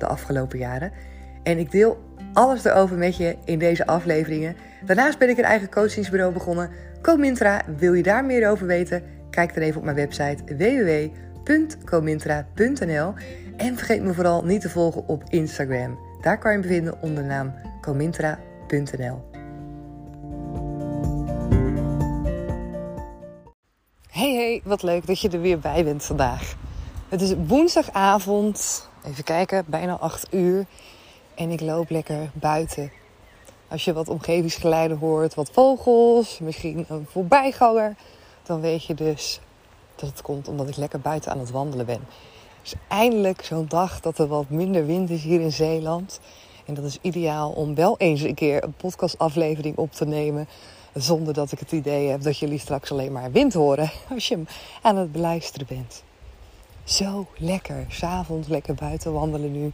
de afgelopen jaren. En ik deel alles erover met je in deze afleveringen. Daarnaast ben ik een eigen coachingsbureau begonnen. Comintra, wil je daar meer over weten? Kijk dan even op mijn website www.comintra.nl. En vergeet me vooral niet te volgen op Instagram. Daar kan je me vinden onder de naam comintra.nl. Hey hey, wat leuk dat je er weer bij bent vandaag. Het is woensdagavond, even kijken, bijna 8 uur. En ik loop lekker buiten. Als je wat omgevingsgeluiden hoort, wat vogels, misschien een voorbijganger, dan weet je dus dat het komt omdat ik lekker buiten aan het wandelen ben. Dus eindelijk zo'n dag dat er wat minder wind is hier in Zeeland. En dat is ideaal om wel eens een keer een podcastaflevering op te nemen. Zonder dat ik het idee heb dat jullie straks alleen maar wind horen als je hem aan het beluisteren bent. Zo lekker. S'avonds lekker buiten wandelen nu.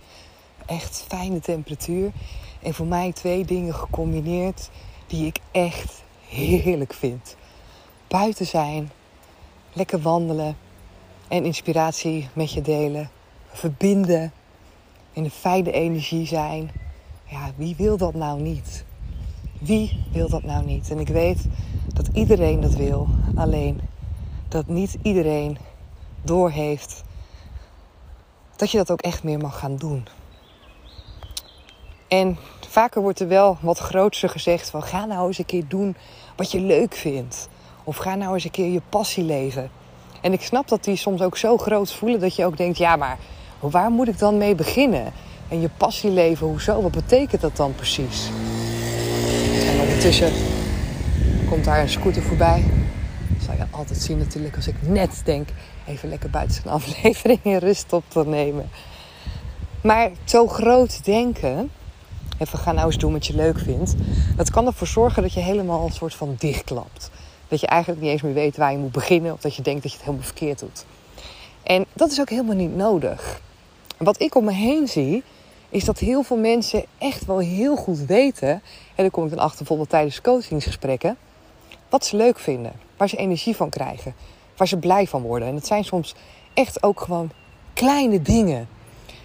Echt fijne temperatuur. En voor mij twee dingen gecombineerd die ik echt heerlijk vind. Buiten zijn, lekker wandelen en inspiratie met je delen. Verbinden, in de fijne energie zijn. Ja, wie wil dat nou niet? Wie wil dat nou niet? En ik weet dat iedereen dat wil. Alleen dat niet iedereen doorheeft dat je dat ook echt meer mag gaan doen. En vaker wordt er wel wat grootser gezegd van ga nou eens een keer doen wat je leuk vindt. Of ga nou eens een keer je passie leven. En ik snap dat die soms ook zo groot voelen dat je ook denkt, ja maar waar moet ik dan mee beginnen? En je passie leven, hoezo? Wat betekent dat dan precies? En ondertussen komt daar een scooter voorbij. Dat zal je altijd zien natuurlijk als ik net denk even lekker buiten zijn aflevering in rust op te nemen. Maar zo groot denken, even gaan nou eens doen wat je leuk vindt, dat kan ervoor zorgen dat je helemaal een soort van dichtklapt. Dat je eigenlijk niet eens meer weet waar je moet beginnen of dat je denkt dat je het helemaal verkeerd doet. En dat is ook helemaal niet nodig. Wat ik om me heen zie, is dat heel veel mensen echt wel heel goed weten, en daar kom ik dan achter bijvoorbeeld tijdens coachingsgesprekken, wat ze leuk vinden, waar ze energie van krijgen, waar ze blij van worden. En het zijn soms echt ook gewoon kleine dingen.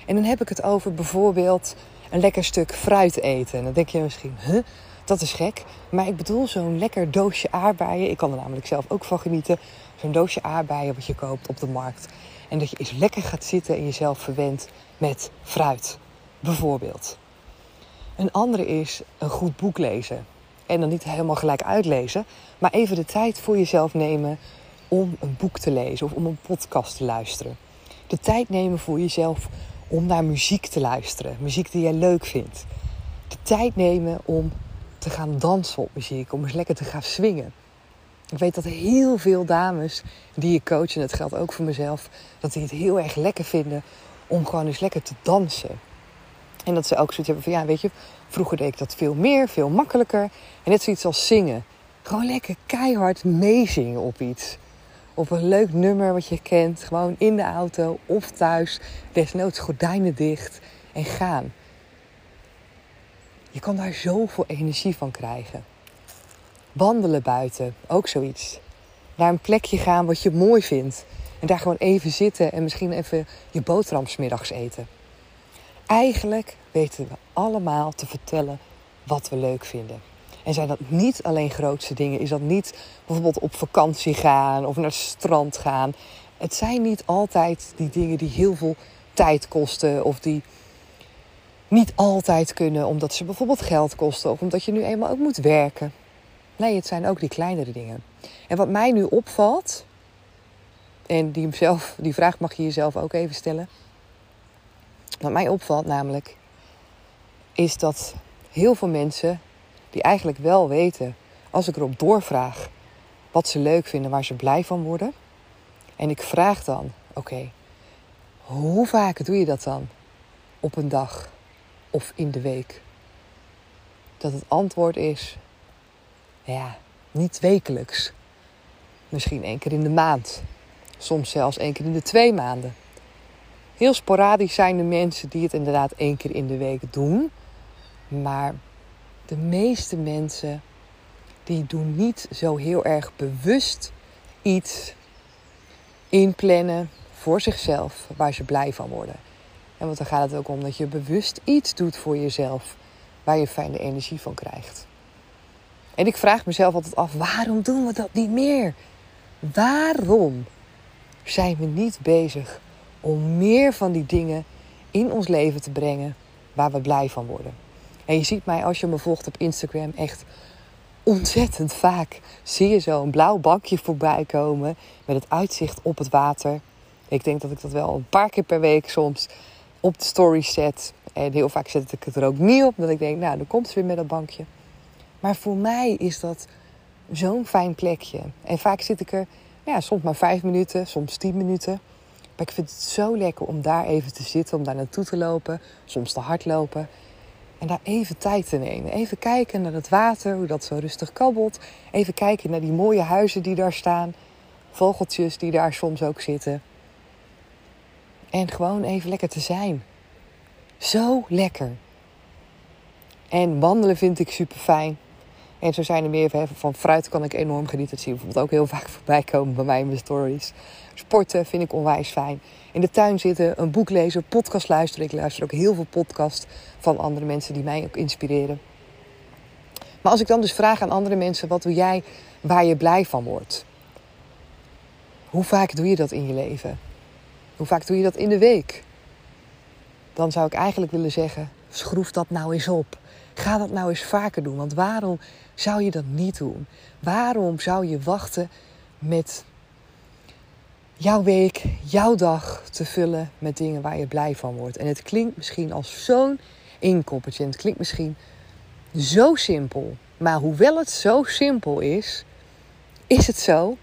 En dan heb ik het over bijvoorbeeld een lekker stuk fruit eten. En dan denk je misschien, huh, dat is gek. Maar ik bedoel zo'n lekker doosje aardbeien. Ik kan er namelijk zelf ook van genieten. Zo'n doosje aardbeien wat je koopt op de markt. En dat je eens lekker gaat zitten en jezelf verwendt met fruit. Bijvoorbeeld. Een andere is een goed boek lezen. En dan niet helemaal gelijk uitlezen, maar even de tijd voor jezelf nemen om een boek te lezen of om een podcast te luisteren. De tijd nemen voor jezelf om naar muziek te luisteren, muziek die jij leuk vindt. De tijd nemen om te gaan dansen op muziek, om eens lekker te gaan swingen. Ik weet dat heel veel dames die je coachen, en dat geldt ook voor mezelf, dat die het heel erg lekker vinden om gewoon eens lekker te dansen. En dat ze ook zoiets hebben van, ja, weet je, vroeger deed ik dat veel meer, veel makkelijker. En net zoiets als zingen. Gewoon lekker keihard meezingen op iets op een leuk nummer wat je kent. Gewoon in de auto of thuis. Desnoods gordijnen dicht en gaan. Je kan daar zoveel energie van krijgen. Wandelen buiten, ook zoiets. Naar een plekje gaan wat je mooi vindt. En daar gewoon even zitten en misschien even je boterham smiddags eten. Eigenlijk weten we allemaal te vertellen wat we leuk vinden. En zijn dat niet alleen grootste dingen? Is dat niet bijvoorbeeld op vakantie gaan of naar het strand gaan? Het zijn niet altijd die dingen die heel veel tijd kosten of die niet altijd kunnen omdat ze bijvoorbeeld geld kosten of omdat je nu eenmaal ook moet werken. Nee, het zijn ook die kleinere dingen. En wat mij nu opvalt, en die, zelf, die vraag mag je jezelf ook even stellen. Wat mij opvalt namelijk, is dat heel veel mensen die eigenlijk wel weten, als ik erop doorvraag wat ze leuk vinden, waar ze blij van worden. En ik vraag dan, oké, hoe vaak doe je dat dan op een dag? of in de week? Dat het antwoord is, ja, niet wekelijks. Misschien één keer in de maand. Soms zelfs één keer in de twee maanden. Heel sporadisch zijn de mensen die het inderdaad één keer in de week doen. Maar de meeste mensen die doen niet zo heel erg bewust iets inplannen voor zichzelf waar ze blij van worden. En want dan gaat het ook om dat je bewust iets doet voor jezelf waar je fijne energie van krijgt. En ik vraag mezelf altijd af, waarom doen we dat niet meer? Waarom zijn we niet bezig om meer van die dingen in ons leven te brengen waar we blij van worden? En je ziet mij als je me volgt op Instagram echt ontzettend vaak zie je zo'n blauw bankje voorbij komen met het uitzicht op het water. Ik denk dat ik dat wel een paar keer per week soms op de story zet. En heel vaak zet ik het er ook niet op, dat ik denk, nou, dan komt ze weer met dat bankje. Maar voor mij is dat zo'n fijn plekje. En vaak zit ik er, ja, soms maar vijf minuten, soms tien minuten. Maar ik vind het zo lekker om daar even te zitten, om daar naartoe te lopen, soms te hardlopen. En daar even tijd te nemen. Even kijken naar het water, hoe dat zo rustig kabbelt. Even kijken naar die mooie huizen die daar staan. Vogeltjes die daar soms ook zitten. En gewoon even lekker te zijn. Zo lekker. En wandelen vind ik super fijn. En zo zijn er meer van fruit kan ik enorm genieten. Dat zie je bijvoorbeeld ook heel vaak voorbij komen bij mij in mijn stories. Sporten vind ik onwijs fijn. In de tuin zitten, een boek lezen, podcast luisteren. Ik luister ook heel veel podcasts van andere mensen die mij ook inspireren. Maar als ik dan dus vraag aan andere mensen, wat doe jij waar je blij van wordt? Hoe vaak doe je dat in je leven? Hoe vaak doe je dat in de week? Dan zou ik eigenlijk willen zeggen, schroef dat nou eens op. Ga dat nou eens vaker doen. Want waarom zou je dat niet doen? Waarom zou je wachten met jouw week, jouw dag te vullen met dingen waar je blij van wordt? En het klinkt misschien als zo'n inkoppertje. het klinkt misschien zo simpel. Maar hoewel het zo simpel is, is het zo,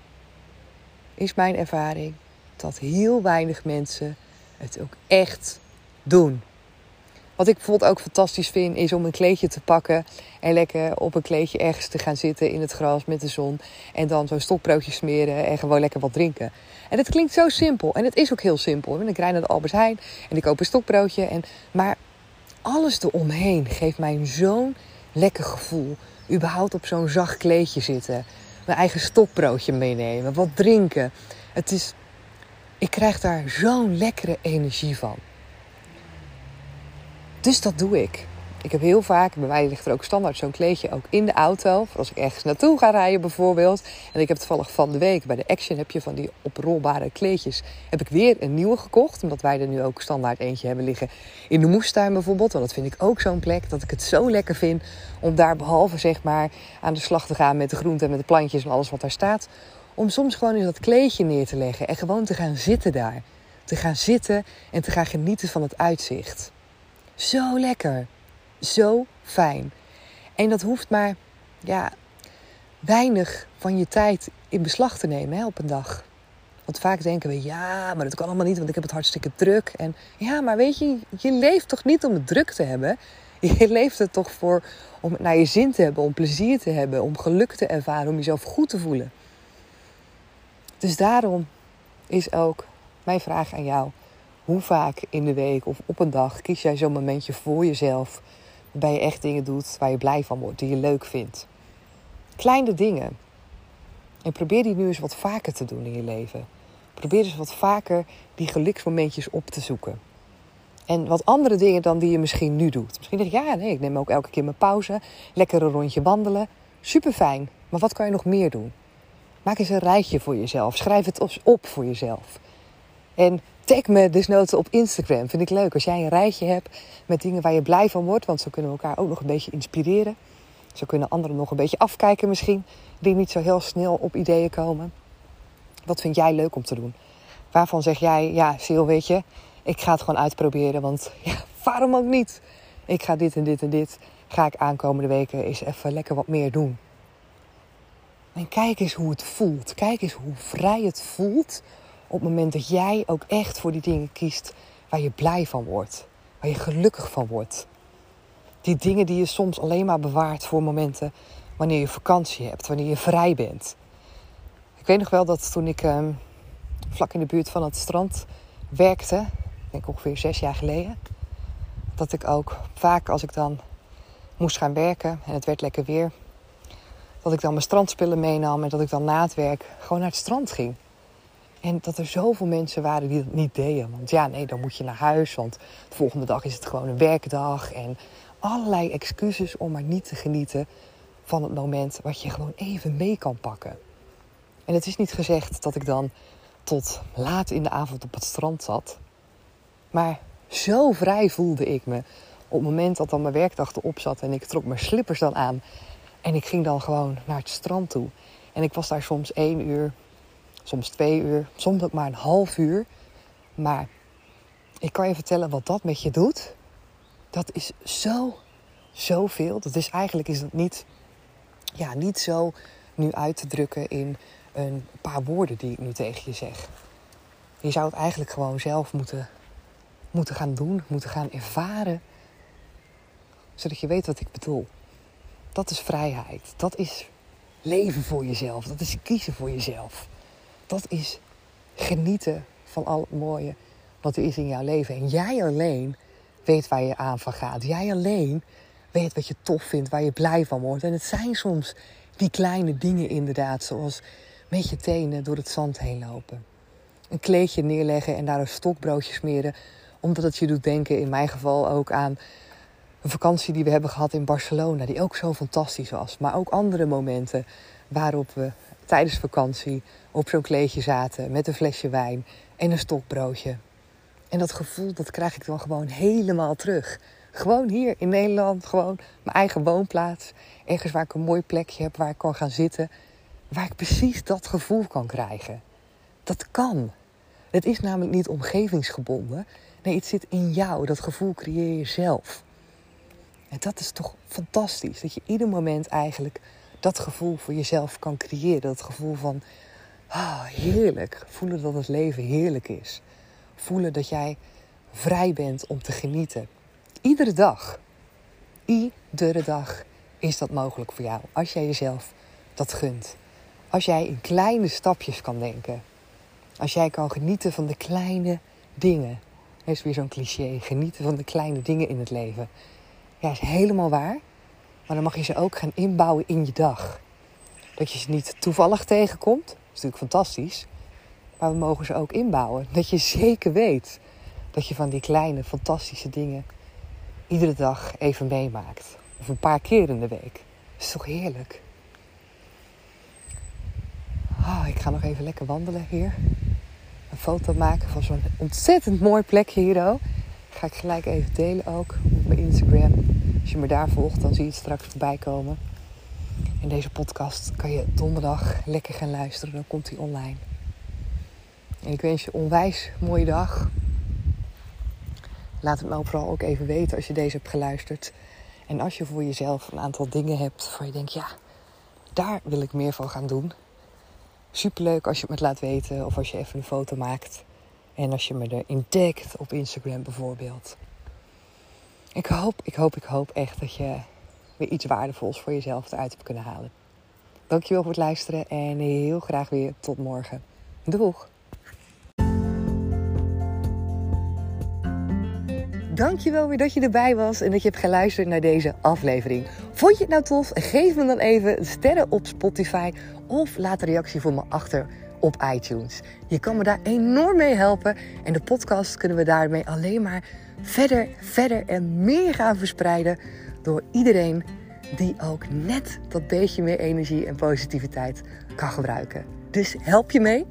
is mijn ervaring, dat heel weinig mensen het ook echt doen. Wat ik bijvoorbeeld ook fantastisch vind, is om een kleedje te pakken en lekker op een kleedje ergens te gaan zitten in het gras met de zon. En dan zo'n stokbroodje smeren en gewoon lekker wat drinken. En het klinkt zo simpel. En het is ook heel simpel. Ik rijd naar de Albert Heijn en ik koop een stokbroodje. En, maar alles eromheen geeft mij zo'n lekker gevoel. Überhaupt op zo'n zacht kleedje zitten. Mijn eigen stokbroodje meenemen. Wat drinken. Het is... Ik krijg daar zo'n lekkere energie van. Dus dat doe ik. Ik heb heel vaak, bij mij ligt er ook standaard zo'n kleedje ook in de auto. Voor als ik ergens naartoe ga rijden bijvoorbeeld. En ik heb toevallig van de week bij de Action heb je van die oprolbare kleedjes. Heb ik weer een nieuwe gekocht. Omdat wij er nu ook standaard eentje hebben liggen in de moestuin bijvoorbeeld. Want dat vind ik ook zo'n plek dat ik het zo lekker vind. Om daar behalve zeg maar aan de slag te gaan met de groenten en met de plantjes en alles wat daar staat. Om soms gewoon eens dat kleedje neer te leggen en gewoon te gaan zitten daar. Te gaan zitten en te gaan genieten van het uitzicht. Zo lekker. Zo fijn. En dat hoeft maar ja, weinig van je tijd in beslag te nemen hè, op een dag. Want vaak denken we, ja, maar dat kan allemaal niet, want ik heb het hartstikke druk. En ja, maar weet je, je leeft toch niet om het druk te hebben? Je leeft er toch voor om het naar je zin te hebben, om plezier te hebben, om geluk te ervaren, om jezelf goed te voelen. Dus daarom is ook mijn vraag aan jou: hoe vaak in de week of op een dag kies jij zo'n momentje voor jezelf? Waarbij je echt dingen doet waar je blij van wordt, die je leuk vindt. Kleine dingen. En probeer die nu eens wat vaker te doen in je leven. Probeer eens wat vaker die geluksmomentjes op te zoeken. En wat andere dingen dan die je misschien nu doet. Misschien denk je, ja, nee, ik neem ook elke keer mijn pauze. Lekker een rondje wandelen. Super fijn. Maar wat kan je nog meer doen? Maak eens een rijtje voor jezelf. Schrijf het op voor jezelf. En tag me desnoods op Instagram. Vind ik leuk als jij een rijtje hebt met dingen waar je blij van wordt. Want zo kunnen we elkaar ook nog een beetje inspireren. Zo kunnen anderen nog een beetje afkijken misschien. Die niet zo heel snel op ideeën komen. Wat vind jij leuk om te doen? Waarvan zeg jij, ja, Sil, weet je, ik ga het gewoon uitproberen. Want ja, waarom ook niet? Ik ga dit en dit en dit. Ga ik aankomende weken eens even lekker wat meer doen. En kijk eens hoe het voelt. Kijk eens hoe vrij het voelt op het moment dat jij ook echt voor die dingen kiest waar je blij van wordt, waar je gelukkig van wordt. Die dingen die je soms alleen maar bewaart voor momenten wanneer je vakantie hebt, wanneer je vrij bent. Ik weet nog wel dat toen ik ehm, vlak in de buurt van het strand werkte, denk ongeveer zes jaar geleden, dat ik ook vaak als ik dan moest gaan werken en het werd lekker weer, dat ik dan mijn strandspullen meenam en dat ik dan na het werk gewoon naar het strand ging. En dat er zoveel mensen waren die dat niet deden. Want ja, nee, dan moet je naar huis, want de volgende dag is het gewoon een werkdag. En allerlei excuses om maar niet te genieten van het moment wat je gewoon even mee kan pakken. En het is niet gezegd dat ik dan tot laat in de avond op het strand zat. Maar zo vrij voelde ik me op het moment dat dan mijn werkdag erop zat en ik trok mijn slippers dan aan. En ik ging dan gewoon naar het strand toe. En ik was daar soms één uur, soms twee uur, soms ook maar een half uur. Maar ik kan je vertellen wat dat met je doet. Dat is zo, zoveel. Dat is eigenlijk is dat niet, ja, niet zo nu uit te drukken in een paar woorden die ik nu tegen je zeg. Je zou het eigenlijk gewoon zelf moeten, moeten gaan doen, moeten gaan ervaren. Zodat je weet wat ik bedoel. Dat is vrijheid. Dat is leven voor jezelf. Dat is kiezen voor jezelf. Dat is genieten van al het mooie wat er is in jouw leven. En jij alleen weet waar je aan van gaat. Jij alleen weet wat je tof vindt, waar je blij van wordt. En het zijn soms die kleine dingen inderdaad, zoals met je tenen door het zand heen lopen. Een kleedje neerleggen en daar een stokbroodje smeren, omdat het je doet denken, in mijn geval ook aan een vakantie die we hebben gehad in Barcelona, die ook zo fantastisch was. Maar ook andere momenten waarop we tijdens vakantie op zo'n kleedje zaten met een flesje wijn en een stokbroodje. En dat gevoel, dat krijg ik dan gewoon helemaal terug. Gewoon hier in Nederland, gewoon mijn eigen woonplaats. Ergens waar ik een mooi plekje heb waar ik kan gaan zitten. Waar ik precies dat gevoel kan krijgen. Dat kan. Het is namelijk niet omgevingsgebonden. Nee, het zit in jou. Dat gevoel creëer je zelf. En dat is toch fantastisch. Dat je ieder moment eigenlijk dat gevoel voor jezelf kan creëren. Dat gevoel van ah, heerlijk. Voelen dat het leven heerlijk is. Voelen dat jij vrij bent om te genieten. Iedere dag. Iedere dag is dat mogelijk voor jou. Als jij jezelf dat gunt. Als jij in kleine stapjes kan denken. Als jij kan genieten van de kleine dingen. Dat is weer zo'n cliché. Genieten van de kleine dingen in het leven. Ja, is helemaal waar. Maar dan mag je ze ook gaan inbouwen in je dag. Dat je ze niet toevallig tegenkomt. Dat is natuurlijk fantastisch. Maar we mogen ze ook inbouwen. Dat je zeker weet dat je van die kleine, fantastische dingen iedere dag even meemaakt. Of een paar keer in de week. Dat is toch heerlijk? Oh, ik ga nog even lekker wandelen hier. Een foto maken van zo'n ontzettend mooi plekje hier. Ga ik gelijk even delen ook op mijn Instagram. Als je me daar volgt, dan zie je het straks voorbij komen. En deze podcast kan je donderdag lekker gaan luisteren. Dan komt hij online. En ik wens je een onwijs mooie dag. Laat het me vooral ook even weten als je deze hebt geluisterd. En als je voor jezelf een aantal dingen hebt waar je denkt, ja, daar wil ik meer van gaan doen. Superleuk als je het laat weten of als je even een foto maakt. En als je me erin tagt op Instagram bijvoorbeeld. Ik hoop, ik hoop, ik hoop echt dat je weer iets waardevols voor jezelf eruit hebt kunnen halen. Dankjewel voor het luisteren en heel graag weer tot morgen. Doeg! Dankjewel weer dat je erbij was en dat je hebt geluisterd naar deze aflevering. Vond je het nou tof? Geef me dan even sterren op Spotify of laat een reactie voor me achter op iTunes. Je kan me daar enorm mee helpen en de podcast kunnen we daarmee alleen maar verder, verder en meer gaan verspreiden door iedereen die ook net dat beetje meer energie en positiviteit kan gebruiken. Dus help je mee?